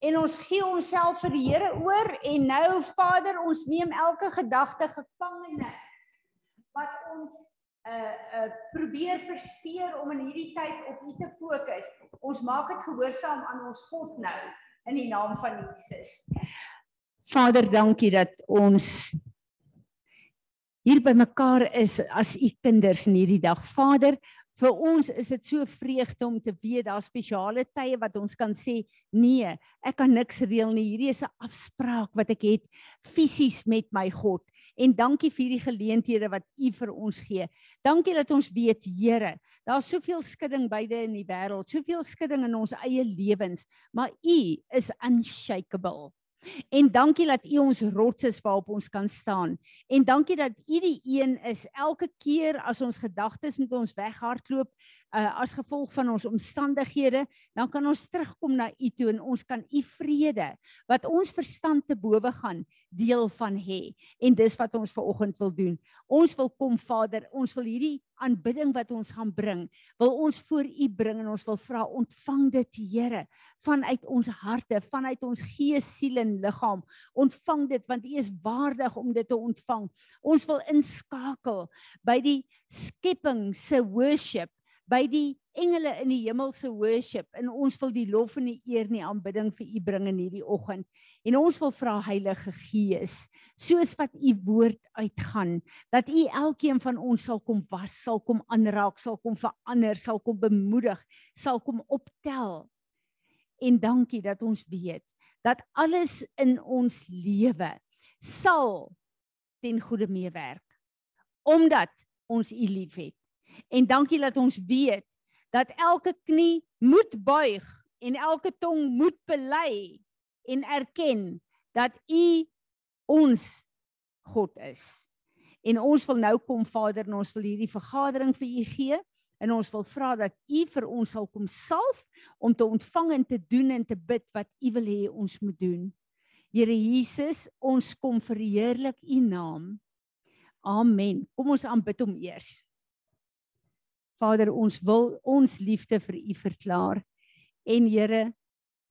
en ons gee onsself vir die Here oor en nou Vader, ons neem elke gedagte gevangene wat ons uh uh probeer versteur om in hierdie tyd op U te fokus. Ons maak dit gehoorsaam aan ons God nou in die naam van Jesus. Vader, dankie dat ons hier by mekaar is as U kinders in hierdie dag. Vader, vir ons is dit so vreugde om te weet daar spesiale tye wat ons kan sê nee, ek kan niks reël nie. Hierdie is 'n afspraak wat ek het fisies met my God. En dankie vir hierdie geleenthede wat U vir ons gee. Dankie dat ons weet, Here, daar's soveel skudding beide in die wêreld, soveel skudding in ons eie lewens, maar U is unshakable. En dankie dat U ons rots is waarop ons kan staan. En dankie dat U die een is elke keer as ons gedagtes met ons weghardloop uh, as gevolg van ons omstandighede, dan kan ons terugkom na U toe en ons kan U vrede wat ons verstand te bowe gaan deel van hê. En dis wat ons ver oggend wil doen. Ons wil kom Vader, ons wil hierdie aanbidding wat ons gaan bring, wil ons voor U bring en ons wil vra ontvang dit Here vanuit ons harte, vanuit ons gees, siel en liggaam. Ontvang dit want U is waardig om dit te ontvang. Ons wil inskakel by die skepping se worship by die engele in die hemel se worship en ons wil die lof en die eer en die aanbidding vir U bring in hierdie oggend. En ons wil vra Heilige Gees, soos wat U woord uitgaan, dat U elkeen van ons sal kom was, sal kom aanraak, sal kom verander, sal kom bemoedig, sal kom optel. En dankie dat ons weet dat alles in ons lewe sal ten goeie meewerk omdat ons U liefhet En dankie dat ons weet dat elke knie moet buig en elke tong moet bely en erken dat U ons God is. En ons wil nou kom Vader en ons wil hierdie vergadering vir U gee en ons wil vra dat U vir ons sal kom salf om te ontvang en te doen en te bid wat U wil hê ons moet doen. Here Jesus, ons kom verheerlik U naam. Amen. Kom ons aanbid hom eers. Vader, ons wil ons liefde vir U verklaar. En Here,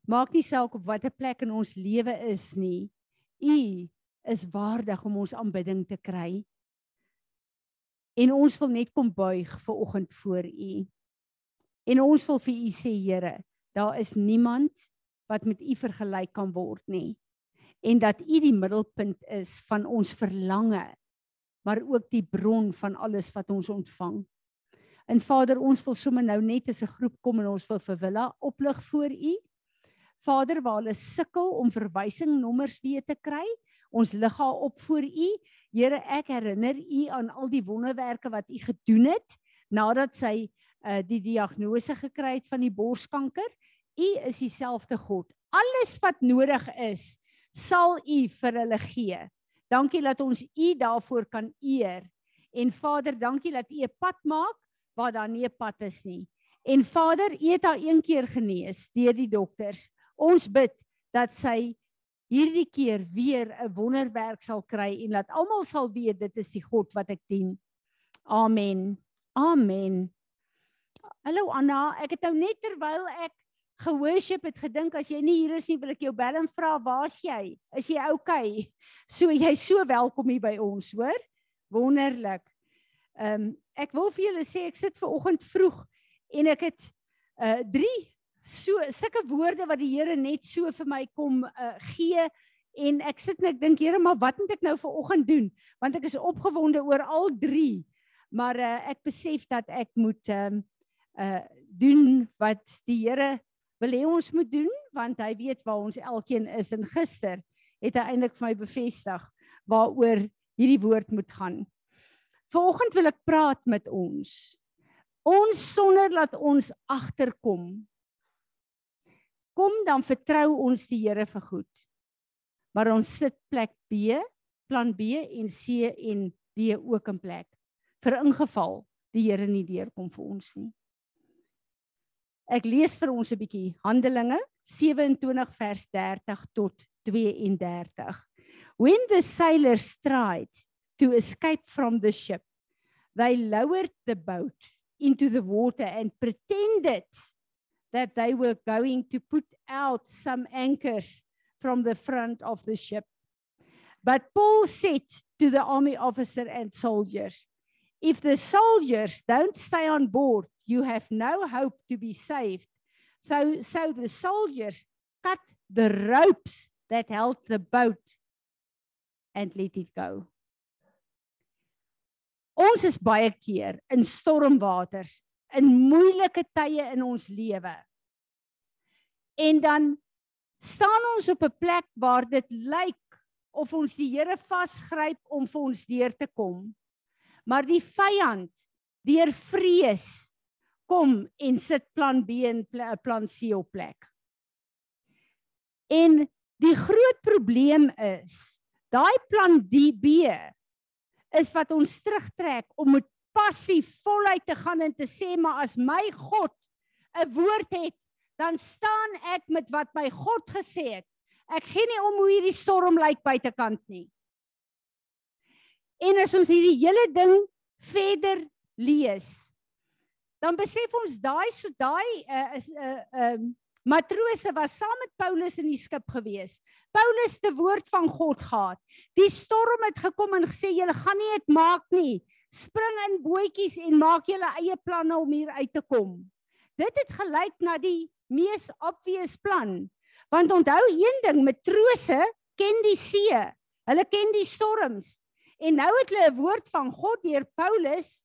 maak nie saak op watter plek in ons lewe is nie. U is waardig om ons aanbidding te kry. En ons wil net kom buig ver oggend voor U. En ons wil vir U sê, Here, daar is niemand wat met U vergelyk kan word nie. En dat U die middelpunt is van ons verlange, maar ook die bron van alles wat ons ontvang. En Vader, ons wil sommer nou net as 'n groep kom en ons wil vir Willa oplig voor U. Vader, waar hulle sukkel om verwysingnommers weer te kry, ons lig haar op voor U. Here, ek herinner U aan al die wonderwerke wat U gedoen het nadat sy uh, die diagnose gekry het van die borskanker. U is dieselfde God. Alles wat nodig is, sal U vir hulle gee. Dankie dat ons U daarvoor kan eer. En Vader, dankie dat U 'n pad maak waar daar nie 'n pad is nie. En Vader, U het haar een keer genees deur die dokters. Ons bid dat sy hierdie keer weer 'n wonderwerk sal kry en dat almal sal weet dit is die God wat ek dien. Amen. Amen. Hallo Anna, ek het nou net terwyl ek gehoorship het gedink as jy nie hier is nie, wil ek jou bel en vra waar's jy? Is jy okay? So jy's so welkom hier by ons, hoor? Wonderlik. Ehm um, ek wil vir julle sê ek sit ver oggend vroeg en ek het uh drie so sulke woorde wat die Here net so vir my kom uh gee en ek sit net dink Here maar wat moet ek nou ver oggend doen want ek is opgewonde oor al drie maar uh ek besef dat ek moet ehm um, uh doen wat die Here wil hê ons moet doen want hy weet waar ons elkeen is en gister het hy eintlik vir my bevestig waaroor hierdie woord moet gaan. Vanoggend wil ek praat met ons. Ons sonder dat ons agterkom. Kom dan vertrou ons die Here vir goed. Maar ons sit plek B, plan B en C en D ook in plek vir ingeval die Here nie deurkom vir ons nie. Ek lees vir ons 'n bietjie Handelinge 27 vers 30 tot 32. When the sailors tried to escape from the ship. They lowered the boat into the water and pretended that they were going to put out some anchors from the front of the ship. But Paul said to the army officer and soldiers, If the soldiers don't stay on board, you have no hope to be saved. So, so the soldiers cut the ropes that held the boat and let it go. Ons is baie keer in stormwaters, in moeilike tye in ons lewe. En dan staan ons op 'n plek waar dit lyk of ons die Here vasgryp om vir ons deur te kom. Maar die vyand deur vrees kom en sit plan B en plan C op plek. En die groot probleem is, daai plan B is wat ons terugtrek om met passie voluit te gaan en te sê maar as my God 'n woord het, dan staan ek met wat my God gesê het. Ek gee nie om hoe hierdie storm lyk buitekant nie. En as ons hierdie hele ding verder lees, dan besef ons daai so daai uh, is 'n uh, um uh, matrose was saam met Paulus in die skip gewees. Paulus het die woord van God gehad. Die storm het gekom en gesê julle gaan nie dit maak nie. Spring in bootjies en maak julle eie planne om hier uit te kom. Dit het gelyk na die mees obvious plan. Want onthou een ding, matrose ken die see. Hulle ken die storms. En nou het hulle 'n woord van God deur Paulus,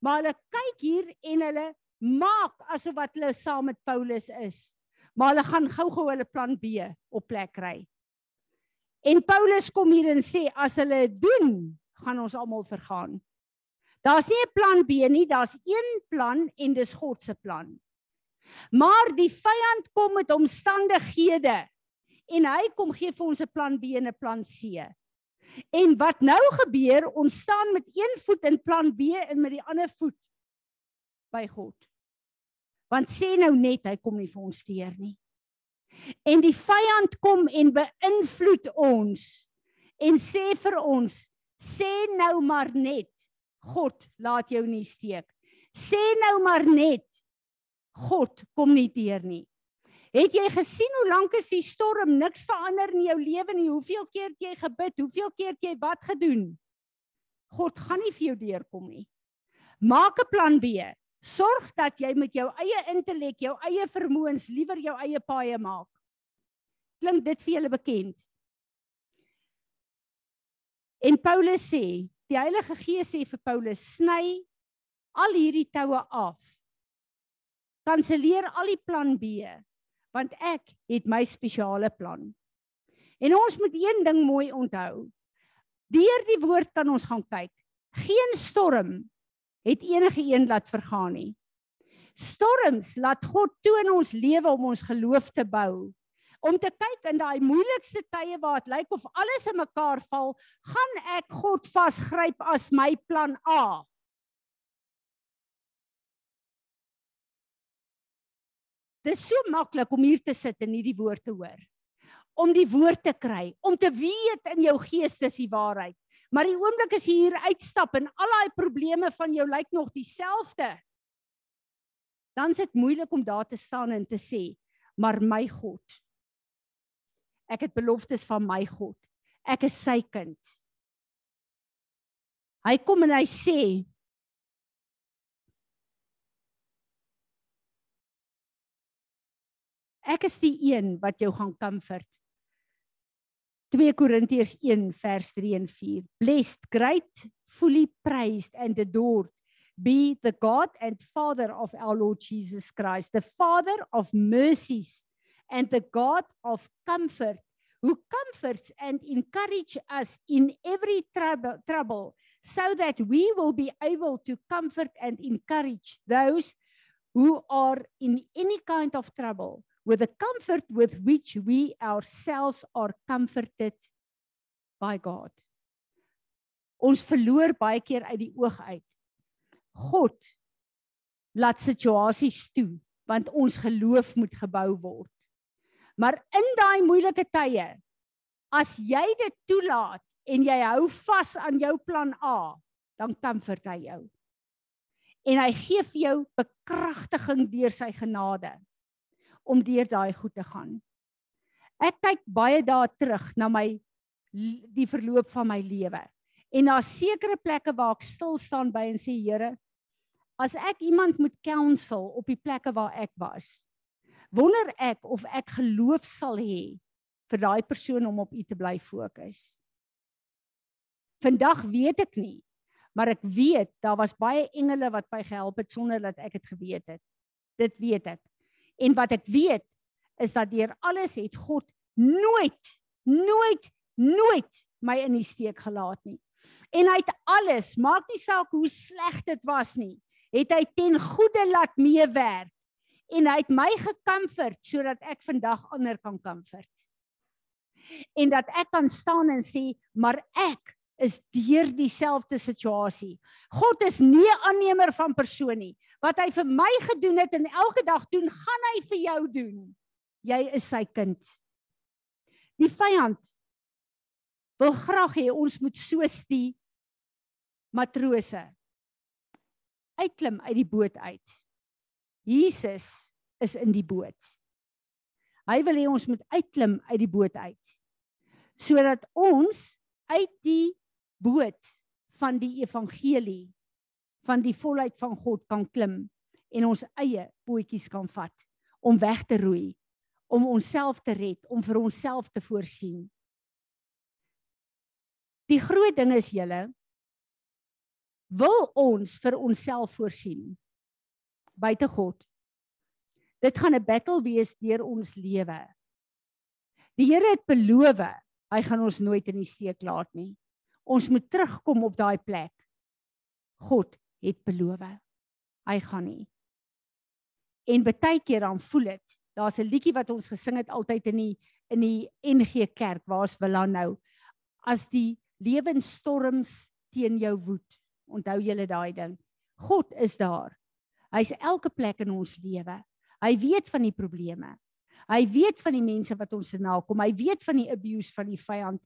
maar hulle kyk hier en hulle maak asof wat hulle saam met Paulus is maar hulle gaan gou-gou hulle plan B op plek kry. En Paulus kom hier en sê as hulle dit doen, gaan ons almal vergaan. Daar's nie 'n plan B nie, daar's een plan en dis God se plan. Maar die vyand kom met omstandighede en hy kom gee vir ons 'n plan B en 'n plan C. En wat nou gebeur, ons staan met een voet in plan B en met die ander voet by God. Want sê nou net hy kom nie vir ons steur nie. En die vyand kom en beïnvloed ons en sê vir ons, sê nou maar net God laat jou nie steek. Sê nou maar net God kom nie deur nie. Het jy gesien hoe lank is die storm niks verander in jou lewe nie? Hoeveel keer het jy gebid? Hoeveel keer het jy wat gedoen? God gaan nie vir jou deurkom nie. Maak 'n plan B. Sorg dat jy met jou eie intellek, jou eie vermoëns liewer jou eie paaie maak. Klink dit vir julle bekend? En Paulus sê, die Heilige Gees sê vir Paulus, sny al hierdie toue af. Kanselleer al die plan B, want ek het my spesiale plan. En ons moet een ding mooi onthou. Deur die woord kan ons gaan kyk. Geen storm het enige een laat vergaan nie. Storms laat God toe in ons lewe om ons geloof te bou. Om te kyk in daai moeilikste tye waar dit lyk of alles in mekaar val, gaan ek God vasgryp as my plan A. Dit is so maklik om hier te sit en hierdie woord te hoor. Om die woord te kry, om te weet in jou gees dis die waarheid. Maar die oomblik as jy hier uitstap en al daai probleme van jou lyk nog dieselfde, dan is dit moeilik om daar te staan en te sê, maar my God. Ek het beloftes van my God. Ek is sy kind. Hy kom en hy sê Ek is die een wat jou gaan comfort. 2 Korintiërs 1 vers 3 en 4. Blessed, great, fully praised and adored be the God and Father of our Lord Jesus Christ, the Father of mercies and the God of comfort, who comforts and encourages us in every trouble, trouble, so that we will be able to comfort and encourage those who are in any kind of trouble with the comfort with which we ourselves are comforted by God. Ons verloor baie keer uit die oog uit. God laat situasies toe want ons geloof moet gebou word. Maar in daai moeilike tye as jy dit toelaat en jy hou vas aan jou plan A, dan comfort hy jou. En hy gee vir jou bekragtiging deur sy genade. Om deur daai goed te gaan. Ek kyk baie daar terug na my die verloop van my lewe. En daar's sekere plekke waar ek stil staan by en sê Here, as ek iemand moet counsel op die plekke waar ek was, wonder ek of ek geloof sal hê vir daai persoon om op U te bly fokus. Vandag weet ek nie, maar ek weet daar was baie engele wat my gehelp het sonder dat ek dit geweet het. Dit weet ek. En wat ek weet is dat deur alles het God nooit nooit nooit my in die steek gelaat nie. En hy het alles, maak nie saak hoe sleg dit was nie, het hy ten goeie laat meewerk. En hy het my gekomfort sodat ek vandag ander kan komfort. En dat ek kan staan en sê, maar ek is deur dieselfde situasie. God is nie 'n aannemer van persoon nie. Wat hy vir my gedoen het en elke dag doen, gaan hy vir jou doen. Jy is sy kind. Die vyand wil graag hê ons moet soos die matrose uitklim uit die boot uit. Jesus is in die boot. Hy wil hê ons moet uitklim uit die boot uit sodat ons uit die boot van die evangelie van die volheid van God kan klim en ons eie bootjies kan vat om weg te roei om onsself te red om vir onsself te voorsien. Die groot ding is julle wil ons vir onsself voorsien? Buite God. Dit gaan 'n battle wees deur ons lewe. Die Here het beloof hy gaan ons nooit in die steek laat nie ons moet terugkom op daai plek. God het beloof. Hy gaan nie. En baie keer dan voel dit, daar's 'n liedjie wat ons gesing het altyd in die in die NG Kerk, waar's Willa nou? As die lewensstorms teen jou woed. Onthou julle daai ding. God is daar. Hy's elke plek in ons lewe. Hy weet van die probleme. Hy weet van die mense wat ons nakom. Hy weet van die abuse van die vyand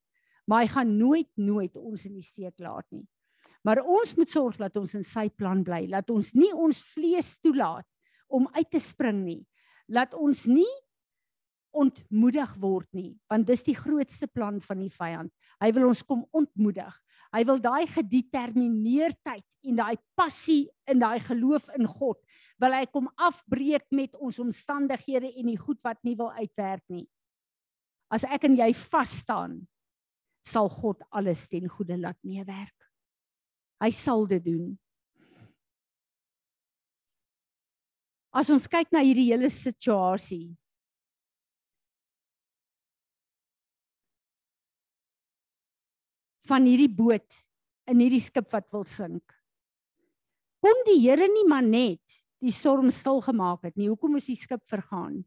maar hy gaan nooit nooit ons in die steek laat nie. Maar ons moet sorg dat ons in sy plan bly, dat ons nie ons vlees toelaat om uit te spring nie. Laat ons nie ontmoedig word nie, want dis die grootste plan van die vyand. Hy wil ons kom ontmoedig. Hy wil daai gedetermineerdheid en daai passie in daai geloof in God, wil hy kom afbreek met ons omstandighede en die goed wat nie wil uitwerk nie. As ek en jy vas staan sal God alles ten goeie laat meewerk. Hy sal dit doen. As ons kyk na hierdie hele situasie. van hierdie boot in hierdie skip wat wil sink. Kom die Here nie maar net die storm stil gemaak het nie. Hoekom moes die skip vergaan?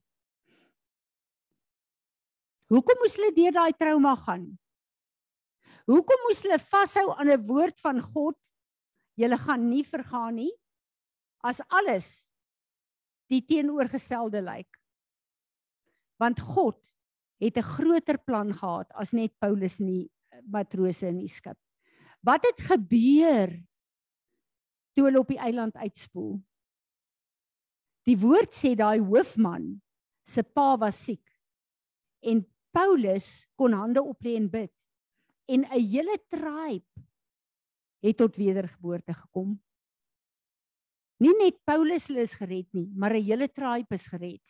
Hoekom moes hulle deur daai trauma gaan? Hoekom moes hulle vashou aan 'n woord van God? Julle gaan nie vergaan nie as alles die teenoorgestelde lyk. Want God het 'n groter plan gehad as net Paulus en die matrose in die skip. Wat het gebeur toe hulle op die eiland uitspoel? Die woord sê daai hoofman se pa was siek en Paulus kon hande oplê en bid en 'n hele tribe het tot wedergeboorte gekom. Nie net Paulus is gered nie, maar 'n hele tribe is gered.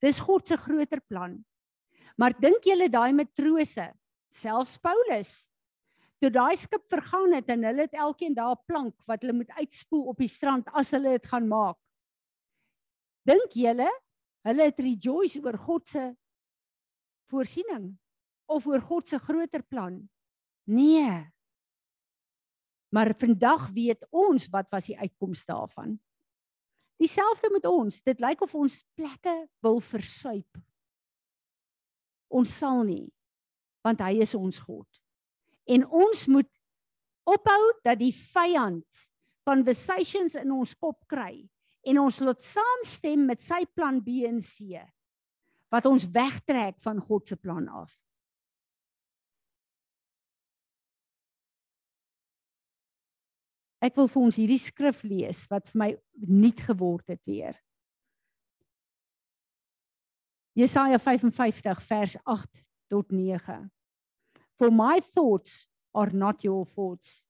Dis God se groter plan. Maar dink julle daai matrose, selfs Paulus, toe daai skip vergaan het en hulle het elkeen daar 'n plank wat hulle moet uitspoel op die strand as hulle dit gaan maak. Dink julle hulle het rejoice oor God se voorsiening? Of oor God se groter plan? Nee. Maar vandag weet ons wat was die uitkoms daarvan. Dieselfde met ons. Dit lyk of ons plekke wil versuip. Ons sal nie want hy is ons God. En ons moet ophou dat die vyand conversations in ons kop kry en ons laat saamstem met sy plan B en C wat ons wegtrek van God se plan af. Ek wil vir ons hierdie skrif lees wat vir my nuut geword het weer. Jesaja 55 vers 8 tot 9. For my thoughts are not your thoughts,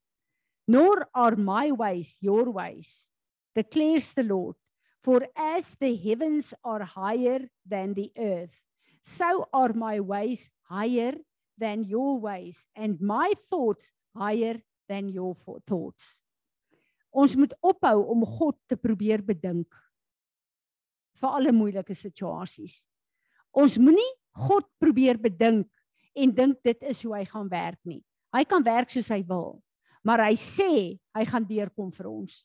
nor are my ways your ways, declares the Lord. For as the heavens are higher than the earth, so are my ways higher than your ways, and my thoughts higher than your thoughts. Ons moet ophou om God te probeer bedink vir alle moeilike situasies. Ons moenie God probeer bedink en dink dit is hoe hy gaan werk nie. Hy kan werk soos hy wil, maar hy sê hy gaan deurkom vir ons.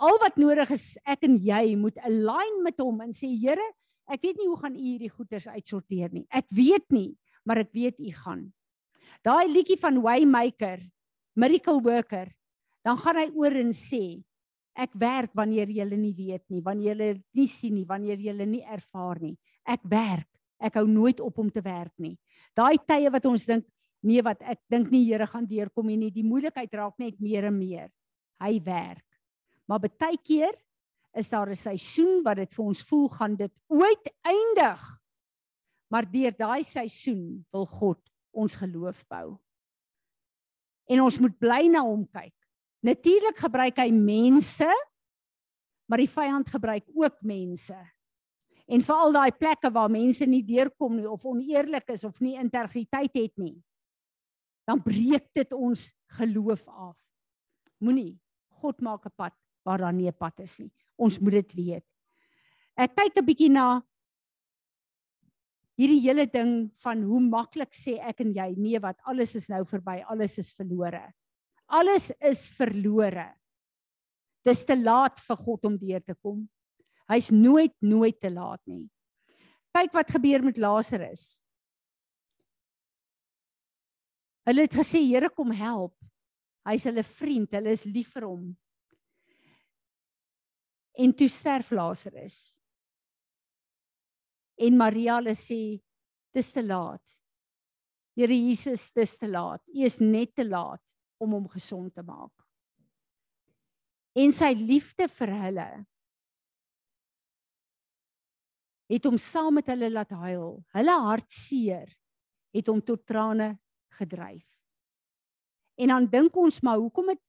Al wat nodig is, ek en jy moet align met hom en sê Here, ek weet nie hoe gaan u hierdie goeders uitsorteer nie. Ek weet nie, maar ek weet u gaan. Daai liedjie van Waymaker, Miracle Worker, dan gaan hy oor en sê ek werk wanneer jy nie weet nie, wanneer jy nie sien nie, wanneer jy nie ervaar nie. Ek werk. Ek hou nooit op om te werk nie. Daai tye wat ons dink nee wat ek dink nie Here gaan deurkom nie, die moeilikheid raak net meer en meer. Hy werk. Maar baie keer is daar 'n seisoen wat dit vir ons voel gaan dit ooit eindig. Maar deur daai seisoen wil God ons geloof bou. En ons moet bly na hom kyk. Natuurlik gebruik hy mense, maar die vyand gebruik ook mense. En veral daai plekke waar mense nie deurkom nie of oneerlik is of nie integriteit het nie, dan breek dit ons geloof af. Moenie God maak 'n pad waar daar nie 'n pad is nie. Ons moet dit weet. Ek kyk 'n bietjie na hierdie hele ding van hoe maklik sê ek en jy nee wat alles is nou verby, alles is verlore. Alles is verlore. Dis te laat vir God om deur te kom. Hy's nooit nooit te laat nie. Kyk wat gebeur met Lazarus. Hulle het gesê Here kom help. Hy's hulle vriend, hulle is lief vir hom. En toe sterf Lazarus. En Maria hulle sê dis te laat. Here Jesus, dis te laat. U is net te laat om hom gesond te maak. En sy liefde vir hulle het hom saam met hulle laat huil. Hulle hartseer het hom tot trane gedryf. En dan dink ons maar hoekom het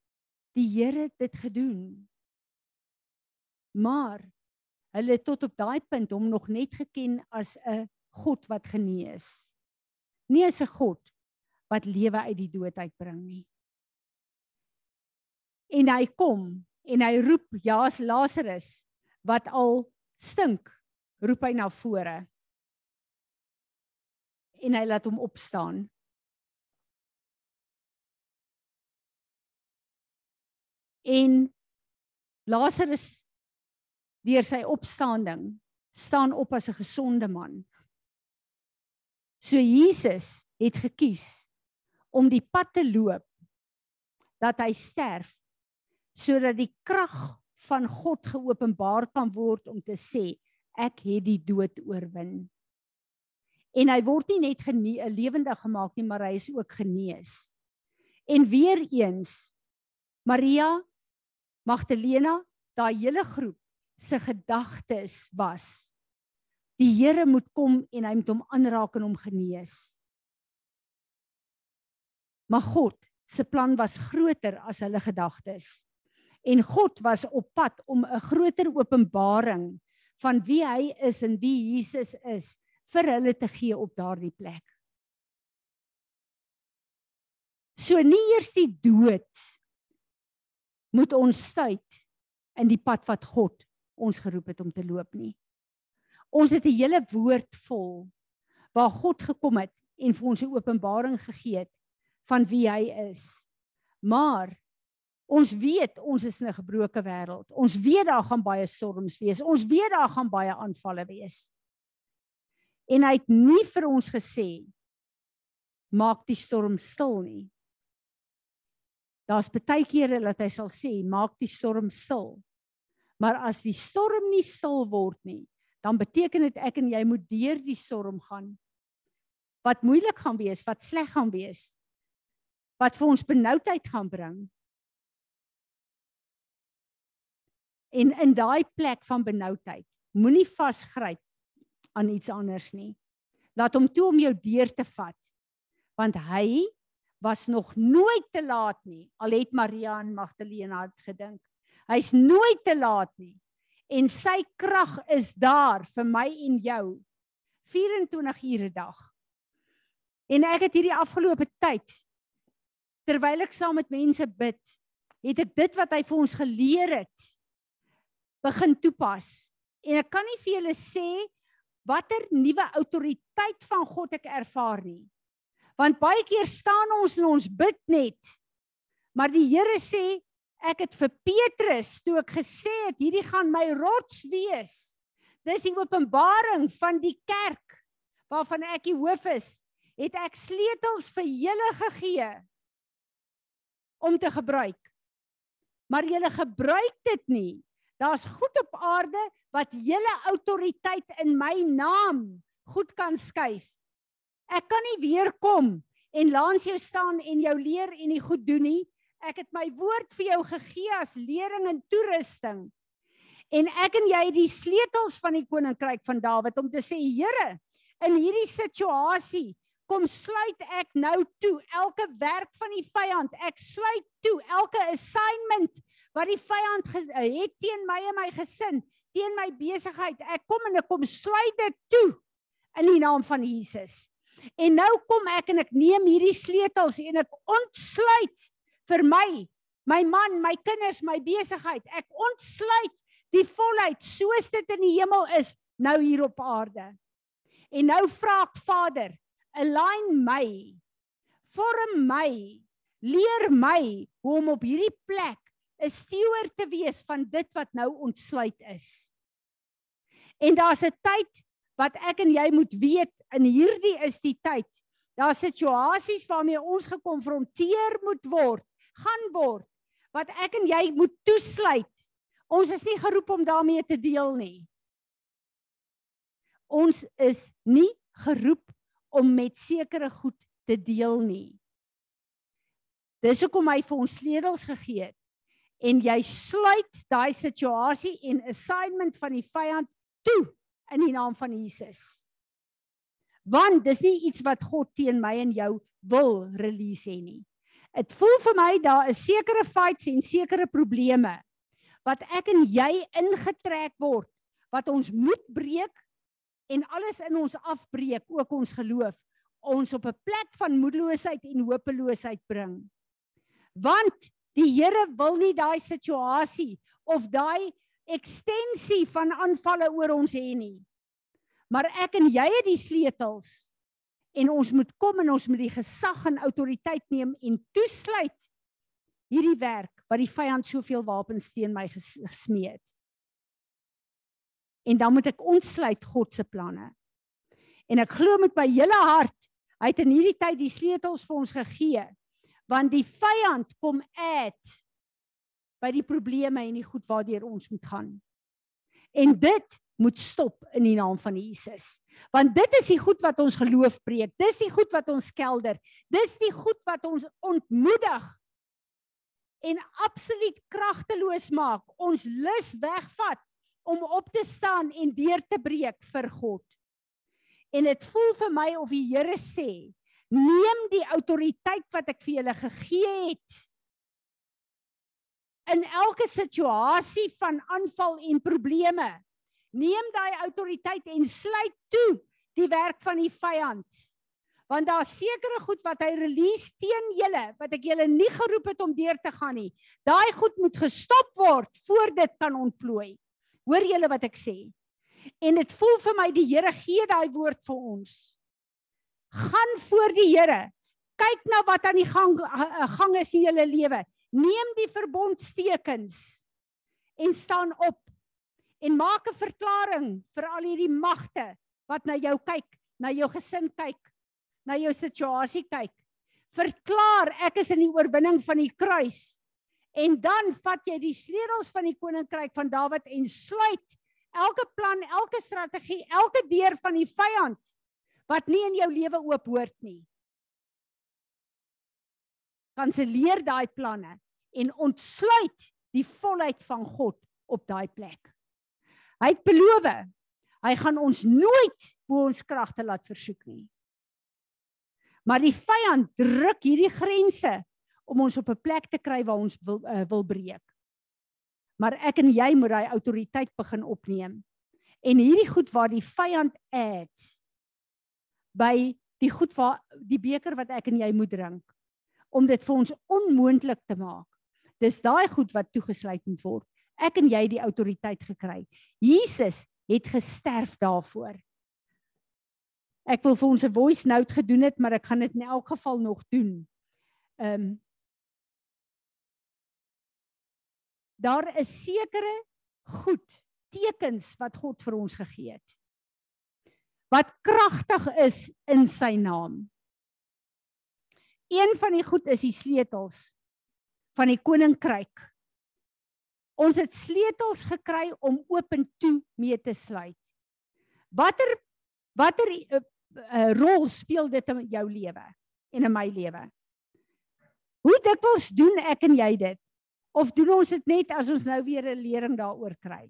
die Here dit gedoen? Maar hulle tot op daai punt hom nog net geken as 'n God wat genees. Nie as 'n God wat lewe uit die dood uitbring nie en hy kom en hy roep Jaas Lazarus. Wat al stink roep hy na vore. En hy laat hom opstaan. En Lazarus deur sy opstanding staan op as 'n gesonde man. So Jesus het gekies om die pad te loop dat hy sterf sodat die krag van God geopenbaar kan word om te sê ek het die dood oorwin. En hy word nie net 'n lewendig gemaak nie, maar hy is ook genees. En weer eens Maria Magdalena, daai hele groep se gedagtes was die Here moet kom en hy moet hom aanraak en hom genees. Maar God se plan was groter as hulle gedagtes en God was op pad om 'n groter openbaring van wie hy is en wie Jesus is vir hulle te gee op daardie plek. So nie eers die dood moet ons stuit in die pad wat God ons geroep het om te loop nie. Ons het 'n hele woord vol waar God gekom het en vir ons 'n openbaring gegee het van wie hy is. Maar Ons weet ons is in 'n gebroke wêreld. Ons weet daar gaan baie storms wees. Ons weet daar gaan baie aanvalle wees. En hy het nie vir ons gesê maak die storm stil nie. Daar's baie kere dat hy sal sê maak die storm stil. Maar as die storm nie stil word nie, dan beteken dit ek en jy moet deur die storm gaan. Wat moeilik gaan wees, wat sleg gaan wees. Wat vir ons benoudheid gaan bring. En in daai plek van benoudheid, moenie vasgryp aan iets anders nie. Laat hom toe om jou deur te vat. Want hy was nog nooit te laat nie. Al het Maria en Magdalena gedink. Hy's nooit te laat nie. En sy krag is daar vir my en jou 24 ure 'n dag. En ek het hierdie afgelope tyd terwyl ek saam met mense bid, het ek dit wat hy vir ons geleer het begin toepas. En ek kan nie vir julle sê watter nuwe autoriteit van God ek ervaar nie. Want baie keer staan ons en ons bid net. Maar die Here sê ek het vir Petrus toe ek gesê het hierdie gaan my rots wees. Dis die openbaring van die kerk waarvan ek die hoof is, het ek sleutels vir julle gegee om te gebruik. Maar julle gebruik dit nie. Daar's goed op aarde wat julle autoriteit in my naam goed kan skuif. Ek kan nie weer kom en langs jou staan en jou leer en nie goed doen nie. Ek het my woord vir jou gegee as lering en toerusting. En ek en jy die sleutels van die koninkryk van Dawid om te sê Here, in hierdie situasie kom sluit ek nou toe elke werk van die vyand. Ek sluit toe elke assignment wat die vyand het teen my en my gesin, teen my besigheid. Ek kom en ek kom sluit dit toe in die naam van Jesus. En nou kom ek en ek neem hierdie sleutels en ek ontsluit vir my, my man, my kinders, my besigheid. Ek ontsluit die volheid soos dit in die hemel is nou hier op aarde. En nou vra ek Vader, align my, vorm my, leer my hoe om op hierdie plek 'n steward te wees van dit wat nou ontsluit is. En daar's 'n tyd wat ek en jy moet weet in hierdie is die tyd. Daar's situasies waarmee ons gekonfronteer moet word, gaan word wat ek en jy moet toesluit. Ons is nie geroep om daarmee te deel nie. Ons is nie geroep om met sekere goed te deel nie. Dis hoekom hy vir ons sleutels gegee het. En jy sluit daai situasie en assignment van die vyand toe in die naam van Jesus. Want dis nie iets wat God teen my en jou wil release hê nie. Dit voel vir my daar is sekere fights en sekere probleme wat ek en jy ingetrek word wat ons moet breek en alles in ons afbreek, ook ons geloof, ons op 'n plek van moedeloosheid en hopeloosheid bring. Want die Here wil nie daai situasie of daai ekstensie van aanvalle oor ons hê nie. Maar ek en jy het die sleutels en ons moet kom en ons moet die gesag en autoriteit neem en toesluit hierdie werk wat die vyand soveel wapens teen my gesmee het. En dan moet ek ontsluit God se planne. En ek glo met my hele hart, hy het in hierdie tyd die sleutels vir ons gegee. Want die vyand kom eet by die probleme en die goed waardeur ons moet gaan. En dit moet stop in die naam van Jesus. Want dit is die goed wat ons geloof breek. Dis die goed wat ons kelder. Dis die goed wat ons ontmoedig en absoluut kragteloos maak. Ons lus wegvat om op te staan en deur te breek vir God. En dit voel vir my of die Here sê, neem die autoriteit wat ek vir julle gegee het in elke situasie van aanval en probleme. Neem daai autoriteit en sluit toe die werk van die vyand. Want daar sekerre goed wat hy release teen julle wat ek julle nie geroep het om deur te gaan nie. Daai goed moet gestop word voor dit kan ontplooi. Hoor julle wat ek sê? En dit voel vir my die Here gee daai woord vir ons. Gaan voor die Here. Kyk na wat aan die gang gang is in julle lewe. Neem die verbondstekens en staan op en maak 'n verklaring vir al hierdie magte wat na jou kyk, na jou gesin kyk, na jou situasie kyk. Verklaar ek is in die oorwinning van die kruis. En dan vat jy die sleutels van die koninkryk van Dawid en sluit elke plan, elke strategie, elke deur van die vyand wat nie in jou lewe oop hoort nie. Kanselleer daai planne en ontsluit die volheid van God op daai plek. Hy het beloof, Hy gaan ons nooit bo ons kragte laat versoek nie. Maar die vyand druk hierdie grense om ons op 'n plek te kry waar ons wil uh, wil breek. Maar ek en jy moet daai autoriteit begin opneem. En hierdie goed waar die vyand eet by die goed waar die beker wat ek en jy moet drink om dit vir ons onmoontlik te maak. Dis daai goed wat toegesluit moet word. Ek en jy die autoriteit gekry. Jesus het gesterf daarvoor. Ek wil vir ons 'n voice note gedoen het, maar ek gaan dit in elk geval nog doen. Ehm um, Daar is sekere goed, tekens wat God vir ons gegee het. Wat kragtig is in sy naam. Een van die goed is die sleutels van die koninkryk. Ons het sleutels gekry om oop en toe mee te sluit. Watter watter uh, uh, rol speel dit in jou lewe en in my lewe? Hoe dikwels doen ek en jy dit? Of doen ons dit net as ons nou weer 'n lering daaroor kry?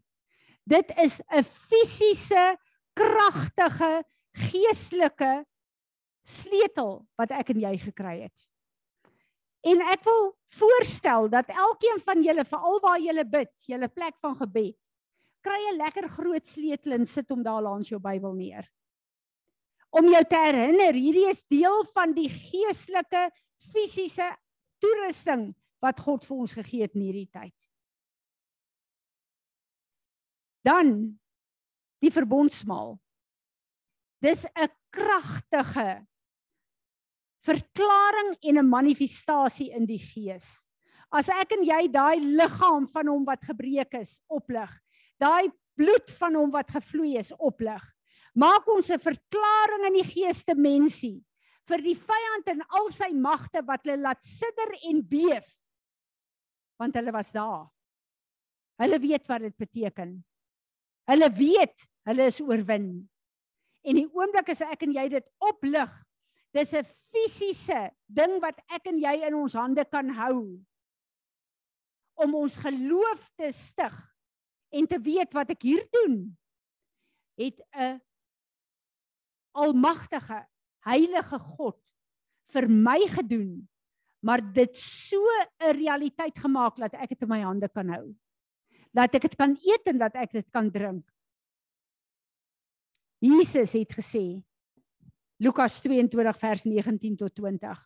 Dit is 'n fisiese, kragtige, geestelike sleutel wat ek en jy gekry het. En ek wil voorstel dat elkeen van julle, veral waar julle bid, julle plek van gebed, kry 'n lekker groot sleutel en sit hom daar langs jou Bybel neer. Om jou te herinner, hierdie is deel van die geestelike, fisiese toerusting wat God vir ons gegee het in hierdie tyd. Dan die verbondsmaal. Dis 'n kragtige verklaring en 'n manifestasie in die gees. As ek en jy daai liggaam van hom wat gebreek is oplig, daai bloed van hom wat gevloei is oplig, maak ons 'n verklaring in die geeste mensie vir die vyand en al sy magte wat hulle laat sidder en beef want hulle was daar. Hulle weet wat dit beteken. Hulle weet hulle is oorwin. En die oomblik as ek en jy dit oplig, dis 'n fisiese ding wat ek en jy in ons hande kan hou om ons geloof te stig en te weet wat ek hier doen het 'n almagtige heilige God vir my gedoen maar dit so 'n realiteit gemaak dat ek dit in my hande kan hou. Dat ek dit kan eet en dat ek dit kan drink. Jesus het gesê Lukas 22 vers 19 tot 20.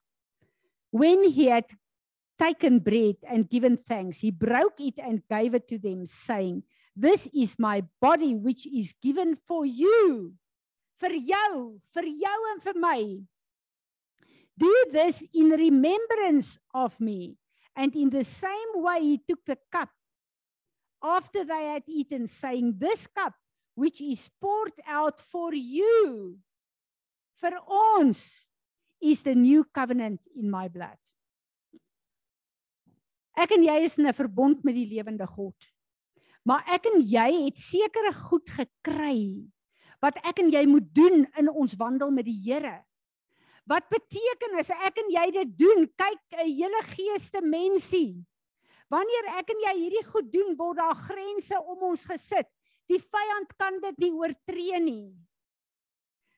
When he had taken bread and given thanks, he broke it and gave it to them saying, "This is my body which is given for you." Vir jou, vir jou en vir my. Do this in remembrance of me. And in the same way, he took the cup after they had eaten, saying, This cup, which is poured out for you, for ons, is the new covenant in my blood. Ek en jy is in 'n verbond met die lewende God. Maar ek en jy het sekere goed gekry wat ek en jy moet doen in ons wandel met die Here. Wat beteken as ek en jy dit doen? Kyk, 'n hele geeste mensie. Wanneer ek en jy hierdie goed doen, word daar grense om ons gesit. Die vyand kan dit nie oortree nie.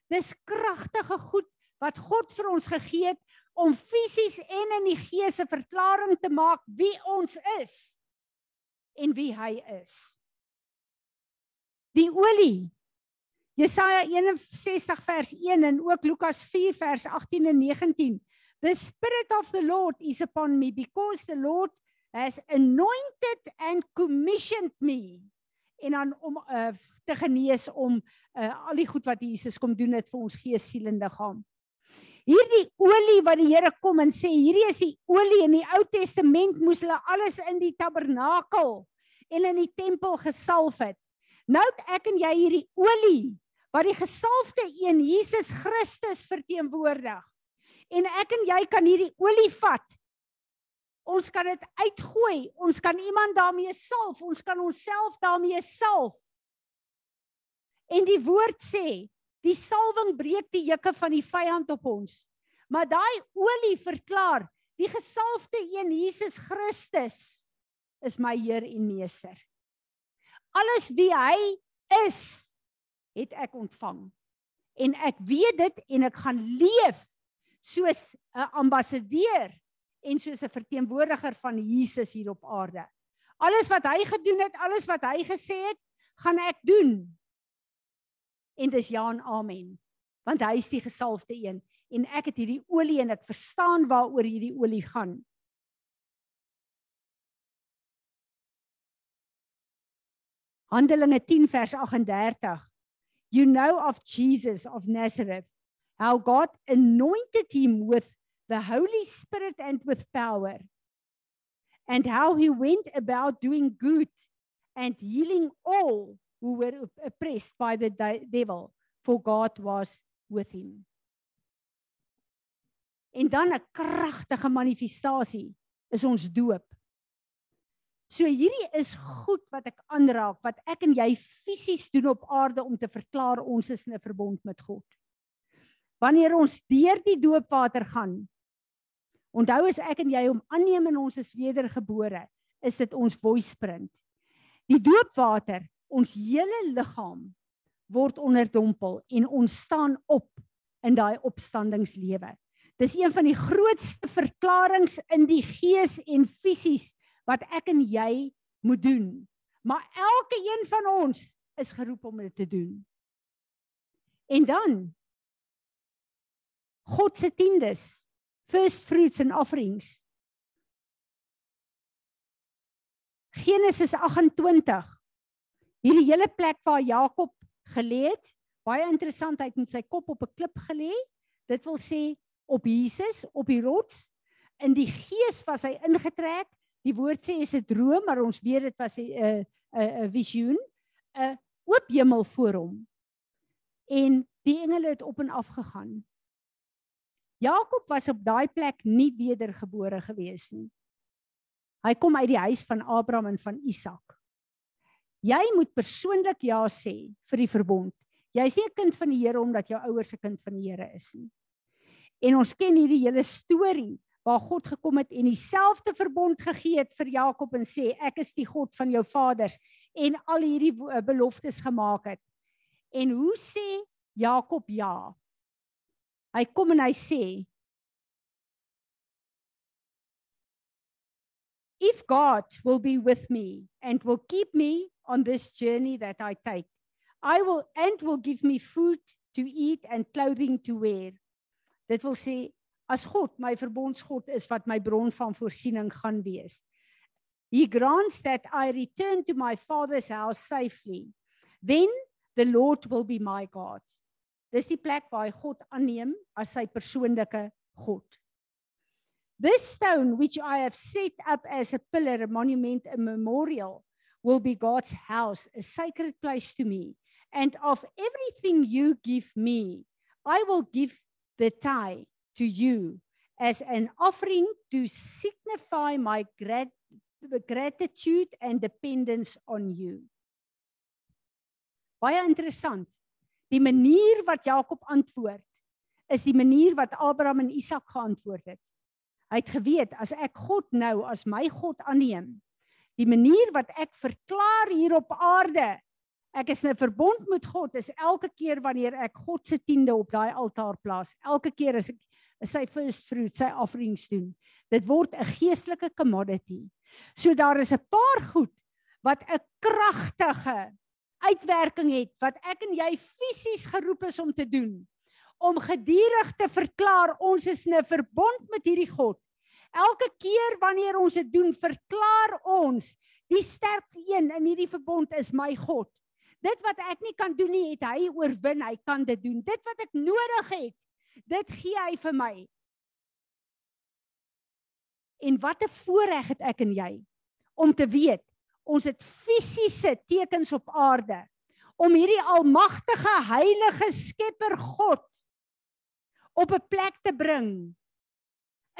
Dis kragtige goed wat God vir ons gegee het om fisies en in die gees 'n verklaring te maak wie ons is en wie hy is. Die olie Jesaja 61 vers 1 en ook Lukas 4 vers 18 en 19. The spirit of the Lord is upon me because the Lord has anointed and commissioned me en dan om uh, te genees om uh, al die goed wat Jesus kom doen het vir ons gees, siel en liggaam. Hierdie olie wat die Here kom en sê hierdie is die olie in die Ou Testament moes hulle alles in die tabernakel en in die tempel gesalf het. Nou ek en jy hierdie olie wat die gesalfde een Jesus Christus verteenwoordig. En ek en jy kan hierdie olie vat. Ons kan dit uitgooi. Ons kan iemand daarmee salf. Ons kan onsself daarmee salf. En die woord sê, die salwing breek die juke van die vyand op ons. Maar daai olie verklaar, die gesalfde een Jesus Christus is my Heer en Meester. Alles wie hy is, het ek ontvang. En ek weet dit en ek gaan leef soos 'n ambassadeur en soos 'n verteenwoordiger van Jesus hier op aarde. Alles wat hy gedoen het, alles wat hy gesê het, gaan ek doen. En dis ja en amen. Want hy is die gesalfde een en ek het hierdie olie en ek verstaan waaroor hierdie olie gaan. Handelinge 10 vers 38. You know of Jesus of Nazareth, how God anointed him with the Holy Spirit and with power, and how he went about doing good and healing all who were oppressed by the devil, for God was with him. En dan 'n kragtige manifestasie is ons doop. So hierdie is goed wat ek aanraak wat ek en jy fisies doen op aarde om te verklaar ons is in 'n verbond met God. Wanneer ons deur die doopwater gaan. Onthou as ek en jy hom aanneem en ons is wedergebore, is dit ons voice print. Die doopwater, ons hele liggaam word onderdompel en ons staan op in daai opstandingslewe. Dis een van die grootste verklaringe in die gees en fisies wat ek en jy moet doen. Maar elke een van ons is geroep om dit te doen. En dan God se tiendes, first fruits and offerings. Genesis 28. Hierdie hele plek waar Jakob gelê het, baie interessant, hy het met sy kop op 'n klip gelê. Dit wil sê op Jesus, op die rots. In die gees was hy ingetrek. Die woord sê is 'n droom, maar ons weet dit was 'n 'n 'n visioen, 'n oop hemel voor hom. En die engele het op en af gegaan. Jakob was op daai plek nie wedergebore gewees nie. Hy kom uit die huis van Abraham en van Isak. Jy moet persoonlik ja sê vir die verbond. Jy's nie 'n kind van die Here omdat jou ouers 'n kind van die Here is nie. En ons ken hierdie hele storie waar God gekom het en dieselfde verbond gegee het vir Jakob en sê ek is die God van jou vaders en al hierdie beloftes gemaak het. En hoe sê Jakob ja? Hy kom en hy sê If God will be with me and will keep me on this journey that I take, I will and will give me food to eat and clothing to wear. Dit wil sê as God my verbondsgod is wat my bron van voorsiening gaan wees. He grants that I return to my father's house safely. Then the Lord will be my God. Dis die plek waar hy God aanneem as sy persoonlike God. This stone which I have set up as a pillar, a monument, a memorial will be God's house, a sacred place to me. And of everything you give me, I will give the tithe to you as an offering to signify my grat gratitude and dependence on you. Baie interessant. Die manier wat Jakob antwoord is die manier wat Abraham en Isak geantwoord het. Hy het geweet as ek God nou as my God aanneem, die manier wat ek verklaar hier op aarde, ek is 'n verbond met God, is elke keer wanneer ek God se tiende op daai altaar plaas, elke keer as ek sy first fruit, sy offerings doen. Dit word 'n geestelike commodity. So daar is 'n paar goed wat 'n kragtige uitwerking het wat ek en jy fisies geroep is om te doen om gedurig te verklaar ons is in 'n verbond met hierdie God. Elke keer wanneer ons dit doen, verklaar ons die sterkste een in hierdie verbond is my God. Dit wat ek nie kan doen nie, het hy oorwin, hy kan dit doen. Dit wat ek nodig het, dit gee hy vir my. En wat 'n voorreg het ek en jy om te weet ons het fisiese tekens op aarde om hierdie almagtige heilige skepper God op 'n plek te bring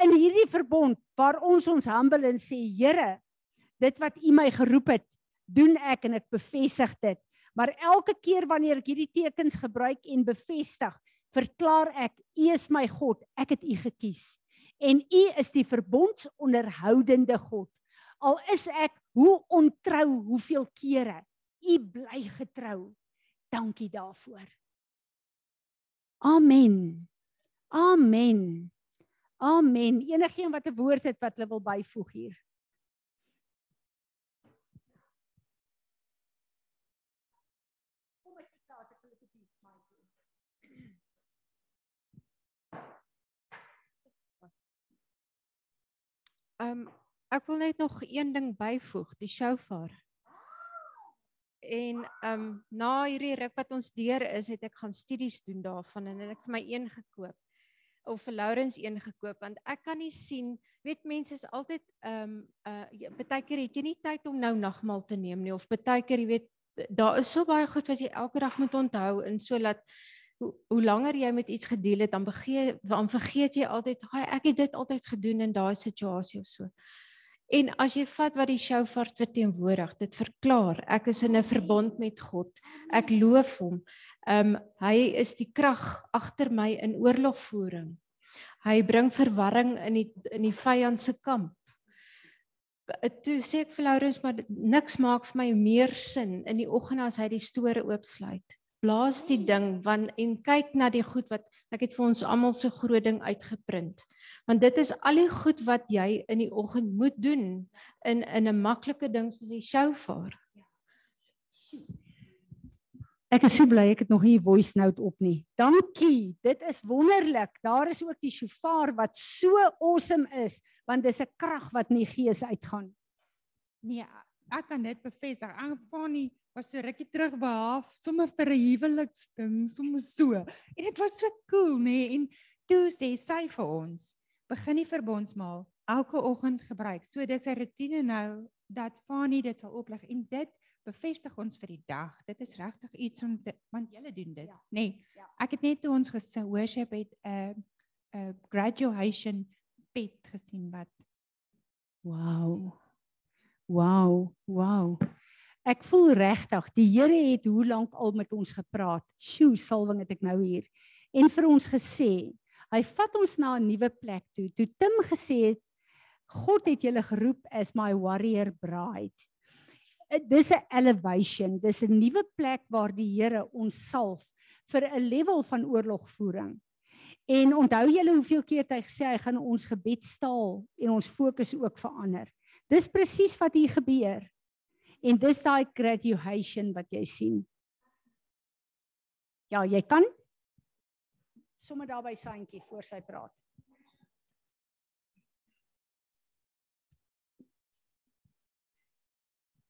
in hierdie verbond waar ons ons humble en sê Here dit wat U my geroep het doen ek en ek bevestig dit. Maar elke keer wanneer ek hierdie tekens gebruik en bevestig verklaar ek U is my God ek het U gekies. En U is die verbondsonderhoudende God. Al is ek hoe ontrou hoeveel kere u bly getrou dankie daarvoor. Amen. Amen. Amen. Enigeen wat 'n woord het wat hulle wil byvoeg hier. Ehm um, ek wil net nog een ding byvoeg, die shofar. En ehm um, na hierdie ruk wat ons deur is, het ek gaan studies doen daarvan en ek vir my een gekoop of vir Lourens een gekoop want ek kan nie sien, weet mense is altyd ehm um, uh baie keer het jy nie tyd om nou nagmaal te neem nie of baie keer jy weet daar is so baie goed wat jy elke dag moet onthou en so laat hoe, hoe langer jy met iets gedeel het, dan begeet dan vergeet jy altyd, "Haai, ek het dit altyd gedoen in daai situasie of so." En as jy vat wat die shofar verteenwoordig, dit verklaar, ek is in 'n verbond met God. Ek loof hom. Ehm um, hy is die krag agter my in oorlogvoering. Hy bring verwarring in die in die vyand se kamp. Toe sê ek vir Laurens maar niks maak vir my meer sin in die oggend as hy die store oopsluit blaas die ding want en kyk na die goed wat ek het vir ons almal so groot ding uitgeprint. Want dit is al die goed wat jy in die oggend moet doen in in 'n maklike ding soos die shofar. Ek is so bly ek het nog nie voice note op nie. Dankie. Dit is wonderlik. Daar is ook die shofar wat so awesome is want dis 'n krag wat in die gees uitgaan. Nee, ek kan dit bevestig. Aanvang nie was so rukkie terug behalf sommer vir 'n huweliksding, sommer so. En dit was so cool, nê? Nee? En toe sê sy vir ons, begin die verbondsmaal elke oggend gebruik. So dis 'n rotine nou dat Fani dit sal oplig en dit bevestig ons vir die dag. Dit is regtig iets om te want julle doen dit, ja. nê? Nee, ja. Ek het net toe ons gesê worship het 'n uh, 'n uh, graduation pet gesien wat Wow. Wow, wow. Ek voel regtig, die Here het hoe lank al met ons gepraat. Sjoe, salwing het ek nou hier. En vir ons gesê, hy vat ons na 'n nuwe plek toe. Toe Tim gesê het, God het julle geroep as my warrior bride. Eh, dis 'n elevation, dis 'n nuwe plek waar die Here ons salf vir 'n level van oorlogvoering. En onthou julle hoeveel keer hy gesê hy gaan ons gebedstaal en ons fokus ook verander. Dis presies wat hier gebeur. En dis daai graduation wat jy sien. Ja, jy kan sommer daar by Santjie voor sy praat.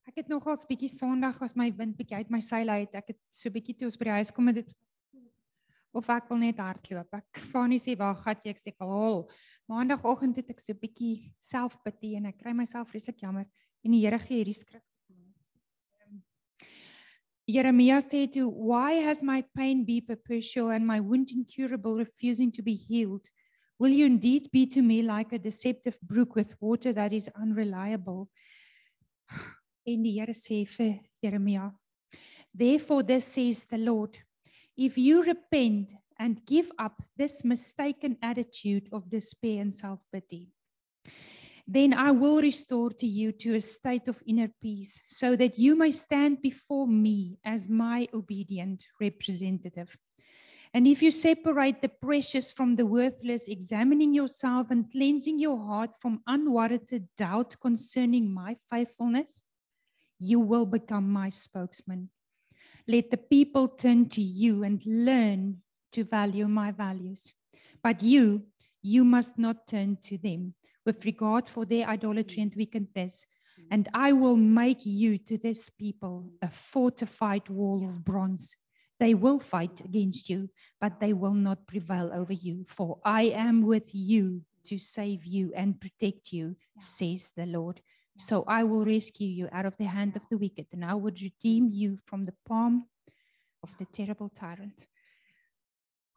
Ek het nogals bietjie Sondag was my wind bietjie uit my seile uit. Ek het so bietjie toe ons by die huis kom en dit of ek wil net hardloop. Ek van sê waar gat jy ek sê al. Maandagoggend het ek so bietjie selfpity en ek kry myself vreeslik jammer en die Here gee hierdie skrif Jeremiah said to, Why has my pain be perpetual and my wound incurable, refusing to be healed? Will you indeed be to me like a deceptive brook with water that is unreliable? En die Here sê Therefore this says the Lord, if you repent and give up this mistaken attitude of despair and self-pity, then I will restore to you to a state of inner peace, so that you may stand before me as my obedient representative. And if you separate the precious from the worthless, examining yourself and cleansing your heart from unwarranted doubt concerning my faithfulness, you will become my spokesman. Let the people turn to you and learn to value my values. But you, you must not turn to them with regard for their idolatry mm. and wickedness. Mm. And I will make you to this people a fortified wall of bronze. They will fight against you, but they will not prevail over you. For I am with you to save you and protect you, says the Lord. So I will rescue you out of the hand of the wicked, and I will redeem you from the palm of the terrible tyrant.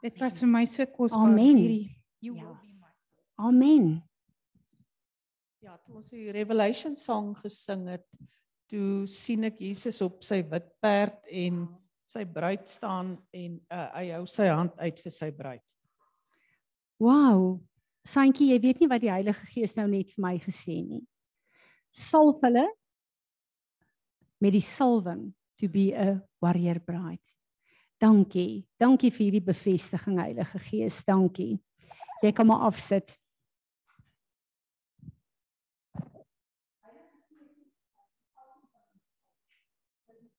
Dit was vir my so kosbaar. Amen. You Ja. will be my spokesman. Amen. Ja, toe ons die Revelation song gesing het, toe sien ek Jesus op sy wit perd en sy bruid staan en uh, hy hou sy hand uit vir sy bruid. Wow. Santjie, jy weet nie wat die Heilige Gees nou net vir my gesê nie. Salf hulle met die salwing to be a warrior bride. Dankie. Dankie vir hierdie bevestiging Heilige Gees. Dankie. Jy kan maar afsit.